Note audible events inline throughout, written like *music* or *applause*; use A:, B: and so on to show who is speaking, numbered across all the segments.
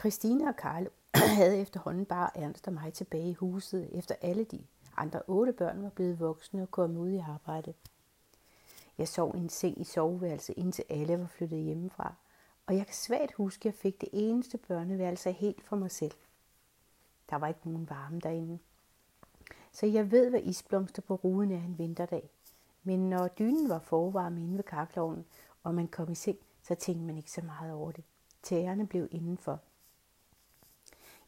A: Christine og Karl *clears throat* havde efterhånden bare Ernst og mig tilbage i huset, efter alle de andre otte børn var blevet voksne og kommet ud i arbejde. Jeg sov i en seng i soveværelset, indtil alle var flyttet hjemmefra, og jeg kan svagt huske, at jeg fik det eneste børneværelse helt for mig selv. Der var ikke nogen varme derinde. Så jeg ved, hvad isblomster på ruden er en vinterdag. Men når dynen var forvarme inde ved karkloven, og man kom i seng, så tænkte man ikke så meget over det. Tæerne blev indenfor.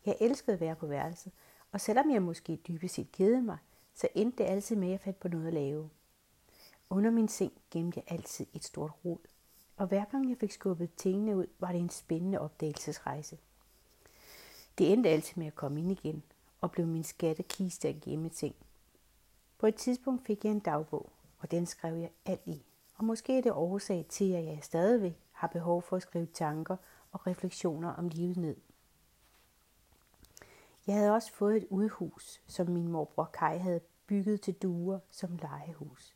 A: Jeg elskede at være på værelset, og selvom jeg måske dybest set kedede mig, så endte det altid med, at jeg fandt på noget at lave. Under min seng gemte jeg altid et stort rod, og hver gang jeg fik skubbet tingene ud, var det en spændende opdagelsesrejse. Det endte altid med at komme ind igen, og blev min skattekiste at gemme ting. På et tidspunkt fik jeg en dagbog, og den skrev jeg alt i. Og måske er det årsag til, at jeg stadigvæk har behov for at skrive tanker og refleksioner om livet ned. Jeg havde også fået et udhus, som min morbror Kai havde bygget til duer som legehus.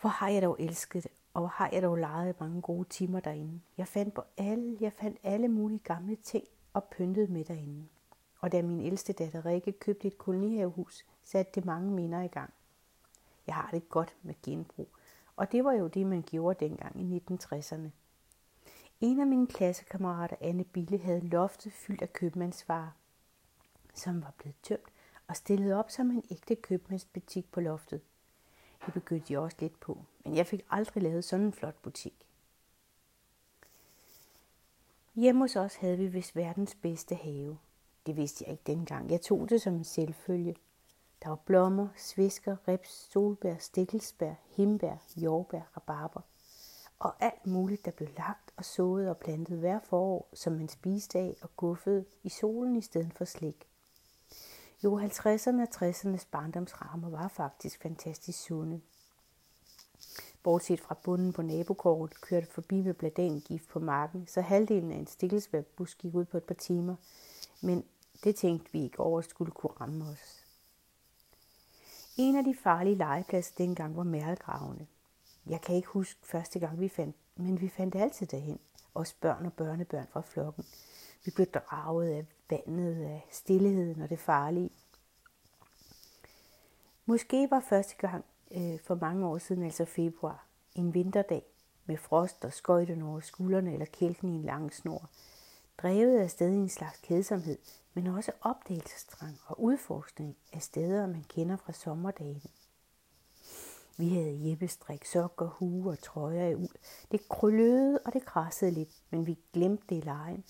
A: Hvor har jeg dog elsket det, og hvor har jeg dog leget mange gode timer derinde. Jeg fandt på alle, jeg fandt alle mulige gamle ting og pyntede med derinde. Og da min ældste datter Rikke købte et kolonihavehus, satte det mange minder i gang. Jeg har det godt med genbrug, og det var jo det, man gjorde dengang i 1960'erne. En af mine klassekammerater, Anne Bille, havde loftet fyldt af købmandsvarer, som var blevet tømt og stillet op som en ægte købmandsbutik på loftet. Det begyndte jeg også lidt på, men jeg fik aldrig lavet sådan en flot butik. Hjemme hos os havde vi vist verdens bedste have. Det vidste jeg ikke dengang. Jeg tog det som en selvfølge. Der var blommer, svisker, reps, solbær, stikkelsbær, himbær, jordbær, rabarber og alt muligt, der blev lagt og sået og plantet hver forår, som man spiste af og guffede i solen i stedet for slik. Jo, 50'erne og 60'ernes barndomsrammer var faktisk fantastisk sunde. Bortset fra bunden på nabokortet kørte forbi med bladangift på marken, så halvdelen af en stikkelsværbus gik ud på et par timer, men det tænkte vi ikke over skulle kunne ramme os. En af de farlige legepladser dengang var mærlegravene. Jeg kan ikke huske første gang vi fandt, men vi fandt altid derhen. Os børn og børnebørn fra flokken. Vi blev draget af vandet, af stillheden og det farlige. Måske var første gang øh, for mange år siden, altså februar, en vinterdag med frost og skøjten over skuldrene eller kælken i en lang snor, drevet af sted i en slags kedsomhed, men også opdagelsestrang og udforskning af steder, man kender fra sommerdagene. Vi havde jeppestrik, sokker, hue og trøjer i uld. Det krøllede og det krassede lidt, men vi glemte det i lejen,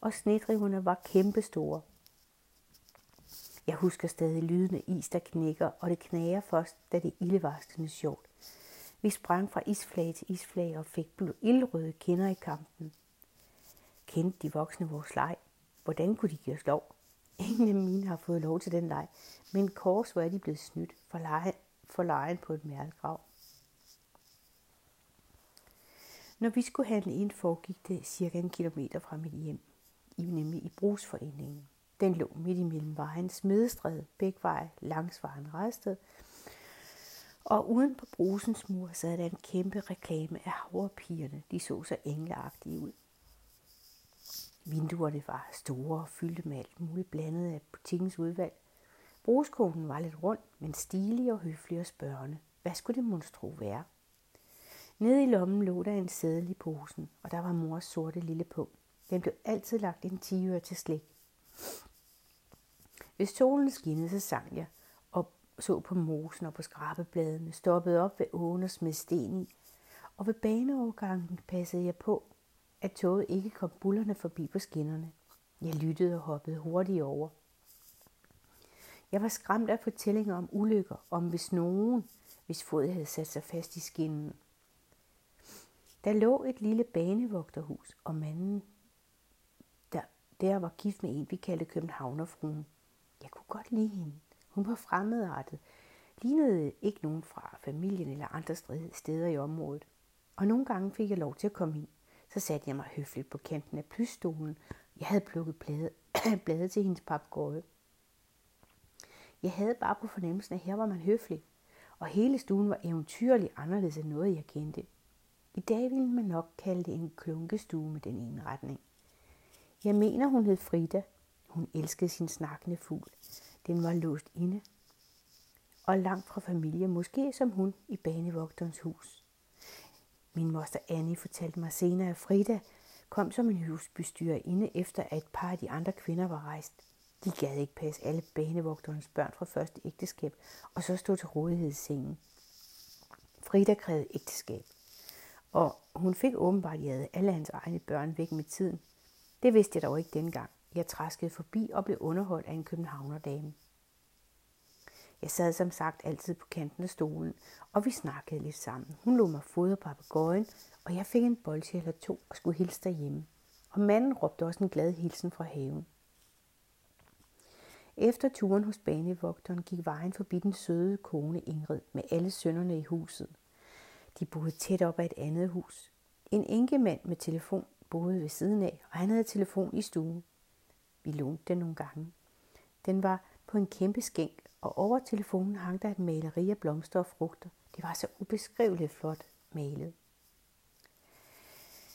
A: og snedriverne var kæmpestore. Jeg husker stadig lyden af is, der knækker, og det knager først, da det ildevarslende sjovt. Vi sprang fra isflage til isflage og fik ildrøde kinder i kampen. Kendte de voksne vores leg? Hvordan kunne de give os lov? Ingen af mine har fået lov til den leg, men kors hvor er de blevet snydt, for lejen, for lejen på et mærkegrav. Når vi skulle handle ind, foregik det cirka en kilometer fra mit hjem, nemlig i brugsforeningen. Den lå midt imellem vejen Smedestræde, Bækvej, langs vejen Redsted, og uden på brusens mur sad der en kæmpe reklame af havrepigerne. De så så engleagtige ud. Vinduerne var store og fyldte med alt muligt blandet af butikkens udvalg. Brugskonen var lidt rund, men stilig og høflig og spørgende. Hvad skulle det monstro være? Nede i lommen lå der en sædel i posen, og der var mors sorte lille på. Den blev altid lagt en tiøre til slik. Hvis solen skinnede, så sang jeg og så på mosen og på skrabebladene, stoppede op ved åen og smed sten i. Og ved baneovergangen passede jeg på, at toget ikke kom bullerne forbi på skinnerne. Jeg lyttede og hoppede hurtigt over. Jeg var skræmt af fortællinger om ulykker, om hvis nogen, hvis fod havde sat sig fast i skinnen. Der lå et lille banevogterhus, og manden der, der var gift med en, vi kaldte Københavnerfruen. Jeg kunne godt lide hende. Hun var fremmedartet, lignede ikke nogen fra familien eller andre steder i området. Og nogle gange fik jeg lov til at komme ind. Så satte jeg mig høfligt på kanten af plysstolen. Jeg havde plukket blade, *clears throat* blade til hendes papgårde. Jeg havde bare på fornemmelsen, at her var man høflig, og hele stuen var eventyrligt anderledes end noget, jeg kendte. I dag ville man nok kalde det en klunkestue med den ene retning. Jeg mener, hun hed Frida. Hun elskede sin snakkende fugl. Den var låst inde og langt fra familie, måske som hun i banevogterens hus. Min moster Annie fortalte mig senere, at Frida kom som en husbestyrer inde efter, at et par af de andre kvinder var rejst. De gad ikke passe alle banevogterens børn fra første ægteskab, og så stod til rådighed i sengen. Frida krævede ægteskab, og hun fik åbenbart jaget alle hans egne børn væk med tiden. Det vidste jeg dog ikke dengang. Jeg traskede forbi og blev underholdt af en københavnerdame. Jeg sad som sagt altid på kanten af stolen, og vi snakkede lidt sammen. Hun lå mig fodre papegøjen, og jeg fik en bolsje eller to og skulle hilse derhjemme. Og manden råbte også en glad hilsen fra haven. Efter turen hos banevogteren gik vejen forbi den søde kone Ingrid med alle sønnerne i huset. De boede tæt op ad et andet hus. En enkemand med telefon boede ved siden af, og han havde telefon i stuen. Vi lånte den nogle gange. Den var på en kæmpe skænk, og over telefonen hang der et maleri af blomster og frugter. Det var så ubeskriveligt flot malet.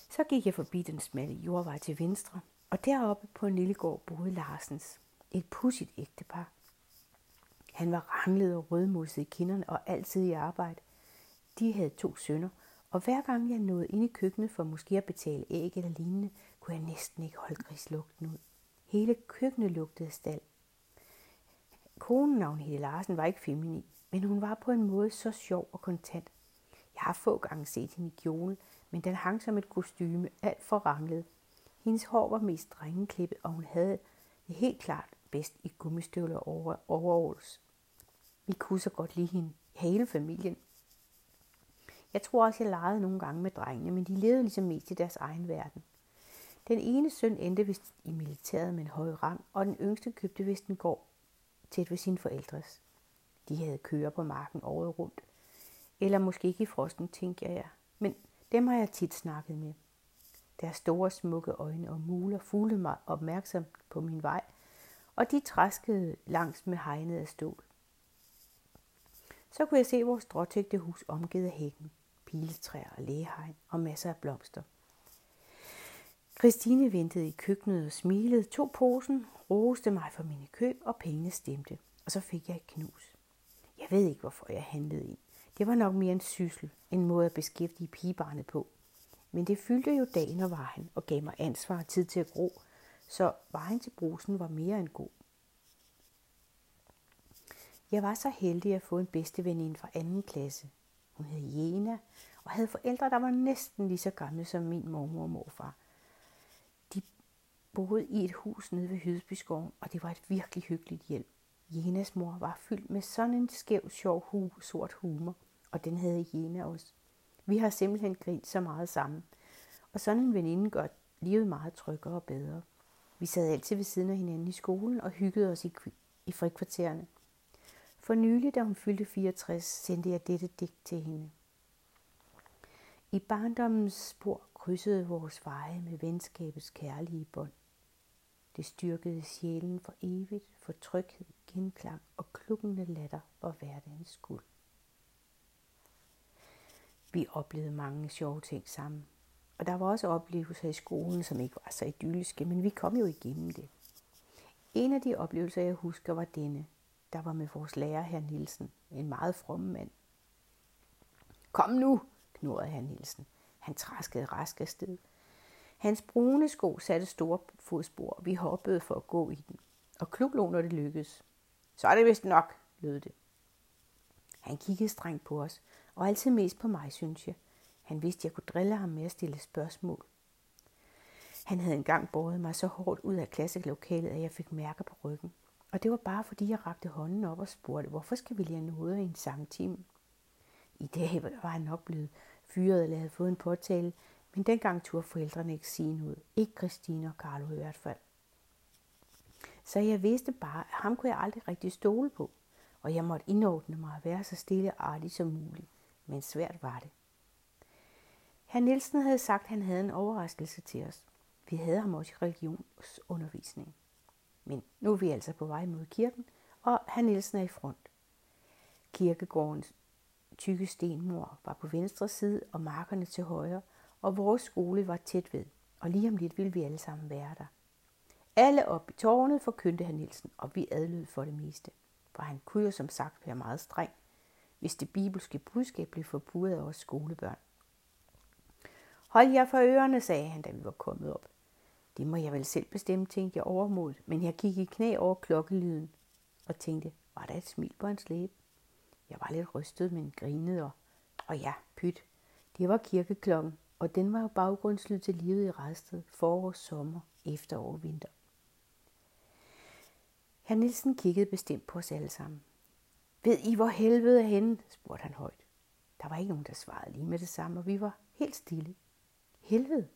A: Så gik jeg forbi den smalle jordvej til venstre, og deroppe på en lille gård boede Larsens. Et pudsigt ægtepar. Han var ranglet og rødmoset i kinderne og altid i arbejde. De havde to sønner, og hver gang jeg nåede ind i køkkenet for måske at betale æg eller lignende, kunne jeg næsten ikke holde grislugten ud. Hele køkkenet lugtede stald. Konen navn Helle Larsen var ikke feminin, men hun var på en måde så sjov og kontant. Jeg har få gange set hende i kjole, men den hang som et kostyme, alt for ranglet. Hendes hår var mest drengeklippet, og hun havde det helt klart bedst i gummistøvler over overalls. Vi kunne så godt lide hende, hele familien. Jeg tror også, jeg legede nogle gange med drengene, men de levede ligesom mest i deres egen verden. Den ene søn endte vist i militæret med en høj rang, og den yngste købte vist en gård tæt ved sine forældres. De havde køer på marken året rundt. Eller måske ikke i frosten, tænker jeg. Men dem har jeg tit snakket med. Deres store, smukke øjne og muler fuglede mig opmærksomt på min vej, og de træskede langs med hegnet af stål. Så kunne jeg se vores stråtægte hus omgivet af hækken, piletræer og lægehegn og masser af blomster. Christine ventede i køkkenet og smilede, tog posen, roste mig for mine køb, og pengene stemte. Og så fik jeg et knus. Jeg ved ikke, hvorfor jeg handlede ind. Det var nok mere en syssel, en måde at beskæftige pigebarnet på. Men det fyldte jo dagen og vejen og gav mig ansvar og tid til at gro, så vejen til brusen var mere end god. Jeg var så heldig at få en bedste veninde fra anden klasse. Hun hed Jena og havde forældre, der var næsten lige så gamle som min mormor og morfar De boede i et hus nede ved Hydesbyskoven, og det var et virkelig hyggeligt hjem. Jenas mor var fyldt med sådan en skæv, sjov, hu, sort humor, og den havde Jena også. Vi har simpelthen grint så meget sammen, og sådan en veninde gør livet meget tryggere og bedre. Vi sad altid ved siden af hinanden i skolen og hyggede os i, i frikvartererne. For nylig, da hun fyldte 64, sendte jeg dette digt til hende. I barndommens spor krydsede vores veje med venskabets kærlige bånd. Det styrkede sjælen for evigt, for tryghed, genklang og klukkende latter var hverdagens skuld. Vi oplevede mange sjove ting sammen. Og der var også oplevelser i skolen, som ikke var så idylliske, men vi kom jo igennem det. En af de oplevelser, jeg husker, var denne. Der var med vores lærer, herr Nielsen, en meget fromme mand. Kom nu, knurrede herr Nielsen. Han traskede rask afsted. Hans brune sko satte store fodspor, og vi hoppede for at gå i den. Og klub lå, når det lykkedes. Så er det vist nok, lød det. Han kiggede strengt på os, og altid mest på mig, synes jeg. Han vidste, jeg kunne drille ham med at stille spørgsmål. Han havde engang båret mig så hårdt ud af klasselokalet, at jeg fik mærker på ryggen. Og det var bare fordi, jeg rakte hånden op og spurgte, hvorfor skal vi lære noget i en sangtime? I dag var han nok blevet fyret eller havde fået en påtale, men dengang turde forældrene ikke sige noget. Ikke Christine og Carlo i hvert fald. Så jeg vidste bare, at ham kunne jeg aldrig rigtig stole på, og jeg måtte indordne mig at være så stille og artig som muligt. Men svært var det. Herr Nielsen havde sagt, at han havde en overraskelse til os. Vi havde ham også i religionsundervisning. Men nu er vi altså på vej mod kirken, og herr Nielsen er i front. Kirkegårdens tykke stenmur var på venstre side, og markerne til højre, og vores skole var tæt ved, og lige om lidt ville vi alle sammen være der. Alle op i tårnet forkyndte han Nielsen, og vi adlød for det meste. For han kunne jo som sagt være meget streng, hvis det bibelske budskab blev forbudt af os skolebørn. Hold jer for ørerne, sagde han, da vi var kommet op. Det må jeg vel selv bestemme, tænkte jeg overmod, men jeg gik i knæ over klokkelyden og tænkte, var der et smil på hans læbe? Jeg var lidt rystet, men grinede, og, og ja, pyt, det var kirkeklokken, og den var jo baggrundslyd til livet i restet, forår, sommer, efterår og vinter. Herr Nielsen kiggede bestemt på os alle sammen. Ved I, hvor helvede er henne? spurgte han højt. Der var ikke nogen, der svarede lige med det samme, og vi var helt stille. Helvede?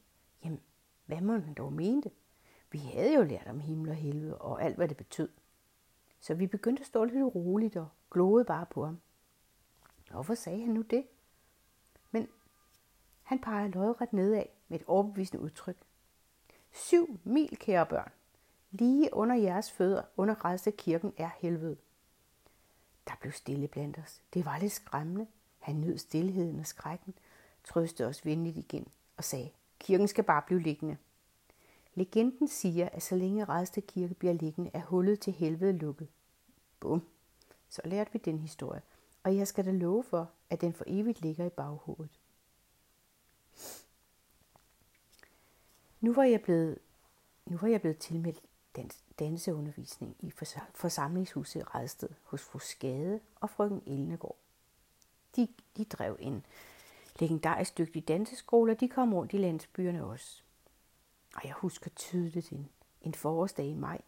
A: Jamen, hvad må han dog mente? Vi havde jo lært om himmel og helvede og alt, hvad det betød. Så vi begyndte at stå lidt roligt og gloede bare på ham. Hvorfor sagde han nu det? Men han peger lodret nedad med et overbevisende udtryk. Syv mil, kære børn. Lige under jeres fødder, under Rædste kirken, er helvede. Der blev stille blandt os. Det var lidt skræmmende. Han nød stillheden og skrækken, trøste os venligt igen og sagde, kirken skal bare blive liggende. Legenden siger, at så længe rejste kirke bliver liggende, er hullet til helvede lukket. Bum. Så lærte vi den historie, og jeg skal da love for, at den for evigt ligger i baghovedet. Nu var jeg blevet, nu var jeg blevet tilmeldt dans, danseundervisning i forsamlingshuset Redsted hos fru Skade og frøken Elnegård. De, de drev en legendarisk dygtige danseskoler, og de kom rundt i landsbyerne også. Og jeg husker tydeligt en, en forårsdag i maj.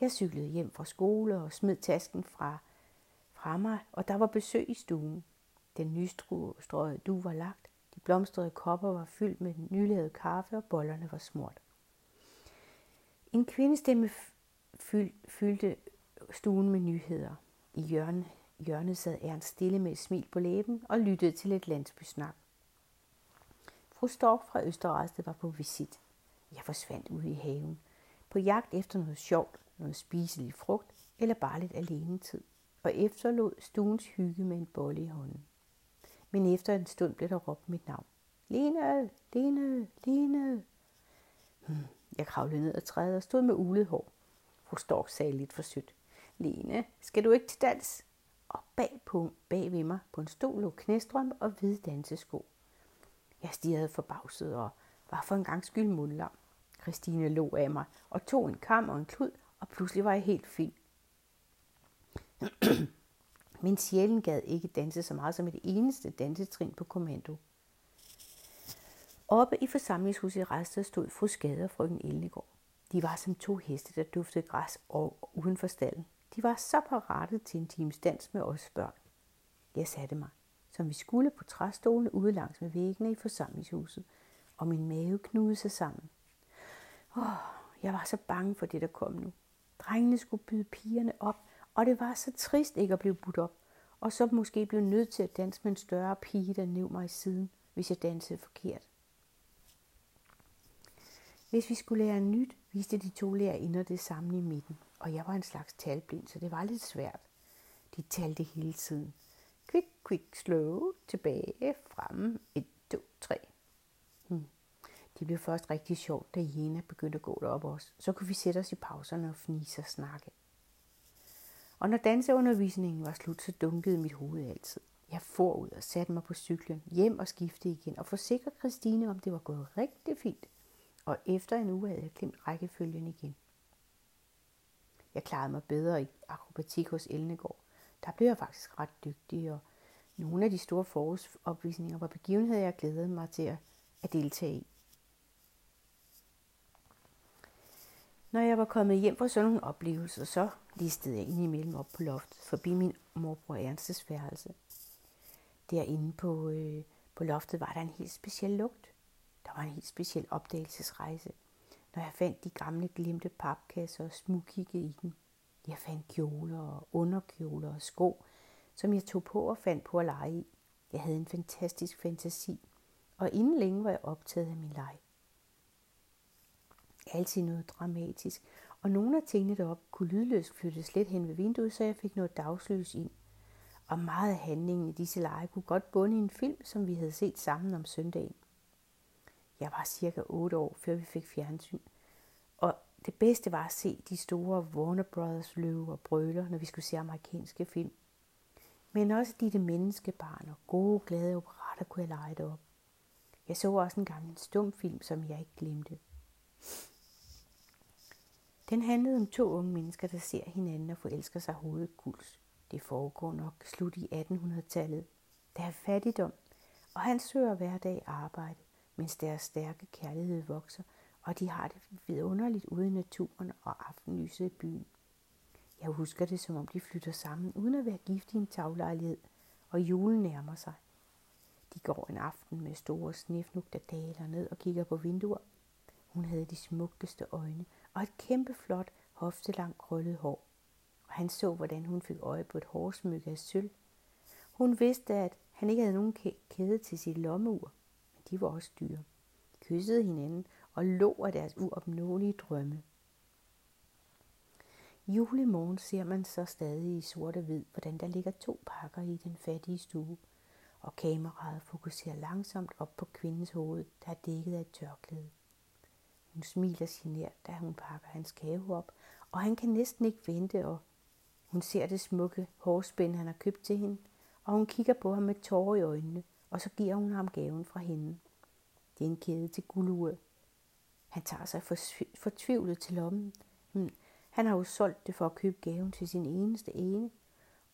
A: Jeg cyklede hjem fra skole og smed tasken fra, fra mig, og der var besøg i stuen. Den nystrøede du var lagt, de blomstrede kopper var fyldt med nylavet kaffe, og bollerne var smurt. En kvindestemme fyldte stuen med nyheder. I hjørnet, hjørnet sad Ernst stille med et smil på læben og lyttede til et landsbysnak. Fru Stork fra Østerrejste var på visit. Jeg forsvandt ude i haven, på jagt efter noget sjovt, noget spiselig frugt eller bare lidt alene tid, og efterlod stuens hygge med en bolle i hånden. Men efter en stund blev der råbt mit navn. Lene, Lene, Lene. Hmm. Jeg kravlede ned ad træet og stod med ulet hår. Fru Stork sagde lidt for sødt. Lene, skal du ikke til dans? Og bag, på, bag ved mig på en stol lå knæstrøm og hvide dansesko. Jeg stirrede forbavset og var for en gang skyld mundlam. Christine lå af mig og tog en kam og en klud, og pludselig var jeg helt fin. *clears throat* Min sjælen gad ikke danse så meget som et eneste dansetrin på kommando. Oppe i forsamlingshuset i Rædsted stod fru Skade og frøken Elnegård. De var som to heste, der duftede græs og uden for stallen. De var så parate til en times dans med os børn. Jeg satte mig, som vi skulle på træstolene ude langs med væggene i forsamlingshuset, og min mave knudede sig sammen. Åh, jeg var så bange for det, der kom nu. Drengene skulle byde pigerne op, og det var så trist ikke at blive budt op, og så måske blive nødt til at danse med en større pige, der næv mig i siden, hvis jeg dansede forkert. Hvis vi skulle lære nyt, viste de to lærerinder det samme i midten, og jeg var en slags talblind, så det var lidt svært. De talte hele tiden. Quick, quick, slow, tilbage, frem, 1, 2, 3. Hmm. Det blev først rigtig sjovt, da Jena begyndte at gå derop også. Så kunne vi sætte os i pauserne og fnise og snakke. Og når danseundervisningen var slut, så dunkede mit hoved altid. Jeg for ud og satte mig på cyklen, hjem og skiftede igen, og forsikrede Christine om, det var gået rigtig fint og efter en uge havde jeg glemt rækkefølgen igen. Jeg klarede mig bedre i akrobatik hos Elnegård. Der blev jeg faktisk ret dygtig, og nogle af de store forårsopvisninger var begivenheder, jeg glædede mig til at, deltage i. Når jeg var kommet hjem fra sådan nogle oplevelser, så listede jeg indimellem op på loftet, forbi min morbror Ernstes værelse. Derinde på, øh, på loftet var der en helt speciel lugt. Der var en helt speciel opdagelsesrejse, når jeg fandt de gamle glemte papkasser og smugkiggede i dem. Jeg fandt kjoler og underkjoler og sko, som jeg tog på og fandt på at lege i. Jeg havde en fantastisk fantasi, og inden længe var jeg optaget af min leg. Altid noget dramatisk, og nogle af tingene deroppe kunne lydløst flyttes lidt hen ved vinduet, så jeg fik noget dagslys ind. Og meget af handlingen i disse lege kunne godt bunde i en film, som vi havde set sammen om søndagen. Jeg var cirka 8 år, før vi fik fjernsyn. Det bedste var at se de store Warner Brothers løve og brøler, når vi skulle se amerikanske film. Men også de menneskebarn og gode, glade operater kunne jeg lege det op. Jeg så også en gammel stumfilm, som jeg ikke glemte. Den handlede om to unge mennesker, der ser hinanden og forelsker sig hovedkuls. Det foregår nok slut i 1800-tallet. Der er fattigdom, og han søger hver dag arbejde, mens deres stærke kærlighed vokser, og de har det vidunderligt ude i naturen og aftenlyset i byen. Jeg husker det, som om de flytter sammen, uden at være gift i en taglejlighed, og julen nærmer sig. De går en aften med store snefnug, der daler ned og kigger på vinduer. Hun havde de smukkeste øjne og et kæmpe flot, hoftelangt krøllet hår. Og han så, hvordan hun fik øje på et hårsmykke af sølv. Hun vidste, at han ikke havde nogen kæde til sit lommeur, men de var også dyre. Kyssede hinanden og lå af deres uopnåelige drømme. Julemorgen ser man så stadig i sort og hvid, hvordan der ligger to pakker i den fattige stue, og kameraet fokuserer langsomt op på kvindens hoved, der er dækket af et tørklæde. Hun smiler genert, da hun pakker hans gave op, og han kan næsten ikke vente, og hun ser det smukke hårspænd, han har købt til hende, og hun kigger på ham med tårer i øjnene, og så giver hun ham gaven fra hende. Det er en kæde til guldur. Han tager sig fortvivlet til lommen. Hmm. Han har jo solgt det for at købe gaven til sin eneste ene,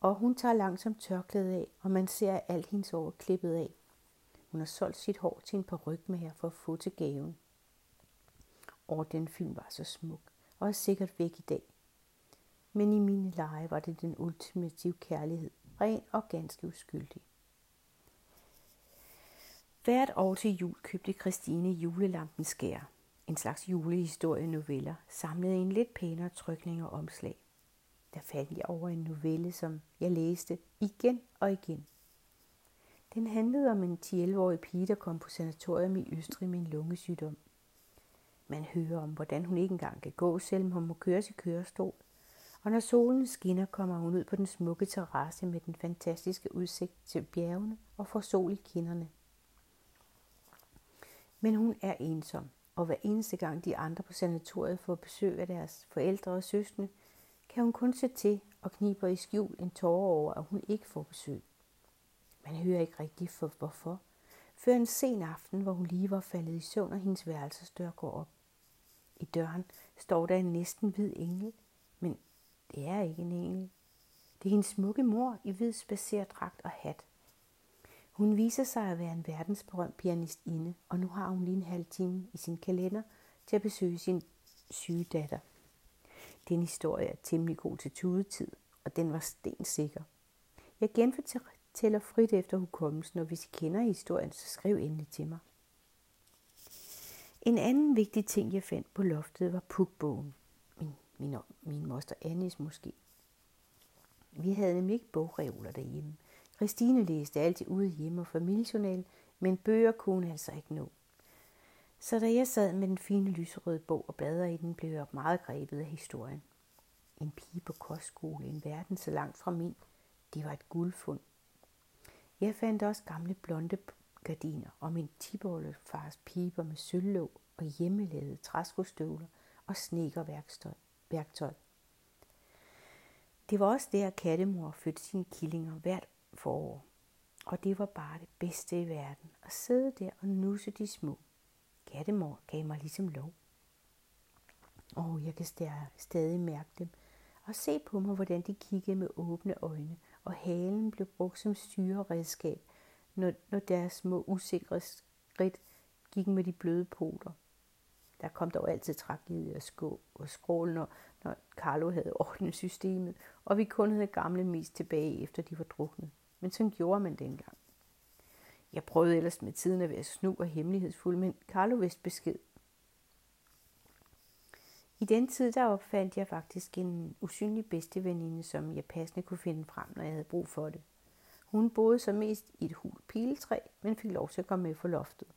A: og hun tager langsomt tørklædet af, og man ser alt hendes hår klippet af. Hun har solgt sit hår til en parrykmager for at få til gaven. Og den film var så smuk, og er sikkert væk i dag. Men i mine lege var det den ultimative kærlighed, ren og ganske uskyldig. Hvert år til jul købte Christine julelampen skær, en slags julehistorie-noveller, samlet i en lidt pænere trykning og omslag. Der faldt jeg over en novelle, som jeg læste igen og igen. Den handlede om en 10-11-årig pige, der kom på sanatorium i Østrig med en lungesygdom. Man hører om, hvordan hun ikke engang kan gå, selvom hun må køre i kørestol. Og når solen skinner, kommer hun ud på den smukke terrasse med den fantastiske udsigt til bjergene og får sol i kinderne. Men hun er ensom, og hver eneste gang de andre på sanatoriet får besøg af deres forældre og søskende, kan hun kun se til og kniber i skjul en tårer over, at hun ikke får besøg. Man hører ikke rigtigt for hvorfor, før en sen aften, hvor hun lige var faldet i søvn, og hendes værelsesdør går op. I døren står der en næsten hvid engel, men det er ikke en engel. Det er hendes smukke mor i hvid spacerdragt og hat. Hun viser sig at være en verdensberømt pianistinde, og nu har hun lige en halv time i sin kalender til at besøge sin syge datter. Den historie er temmelig god til tudetid, og den var stensikker. Jeg genfortæller frit efter hukommelsen, og hvis I kender historien, så skriv endelig til mig. En anden vigtig ting, jeg fandt på loftet, var pukbogen. Min, min, min moster Annis måske. Vi havde nemlig ikke bogreoler derhjemme. Christine læste altid ude hjemme og familiejournal, men bøger kunne altså ikke nå. Så da jeg sad med den fine lyserøde bog og bladrede i den, blev jeg meget grebet af historien. En pige på kostskole, en verden så langt fra min. Det var et guldfund. Jeg fandt også gamle blonde gardiner og min fars piber med sølvlåg og hjemmelavede træskostøvler og snekerværktøj. Det var også der, kattemor fødte sine killinger hvert forår. Og det var bare det bedste i verden, at sidde der og nusse de små. Kattemor gav mig ligesom lov. Og jeg kan stadig mærke dem og se på mig, hvordan de kiggede med åbne øjne, og halen blev brugt som styreredskab, når, når deres små usikre skridt gik med de bløde poter. Der kom dog altid tragedie og, skå og skrål, når, når Carlo havde ordnet systemet, og vi kun havde gamle mis tilbage, efter de var druknet. Men sådan gjorde man dengang. Jeg prøvede ellers med tiden at være snu og hemmelighedsfuld, men Carlo vidste besked. I den tid der opfandt jeg faktisk en usynlig bedste veninde, som jeg passende kunne finde frem, når jeg havde brug for det. Hun boede så mest i et hul piletræ, men fik lov til at komme med for loftet.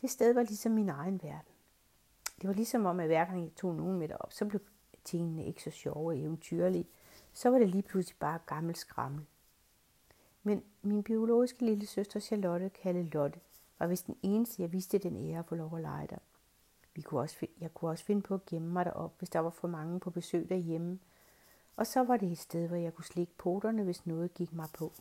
A: Det sted var ligesom min egen verden. Det var ligesom om, at hver gang jeg tog nogen med derop, så blev tingene ikke så sjove og eventyrlige. Så var det lige pludselig bare gammel skrammel. Men min biologiske lille søster Charlotte, kaldet Lotte, var vist den eneste, jeg vidste den ære at få lov at lege der. Vi kunne også, jeg kunne også finde på at gemme mig derop, hvis der var for mange på besøg derhjemme. Og så var det et sted, hvor jeg kunne slikke poterne, hvis noget gik mig på.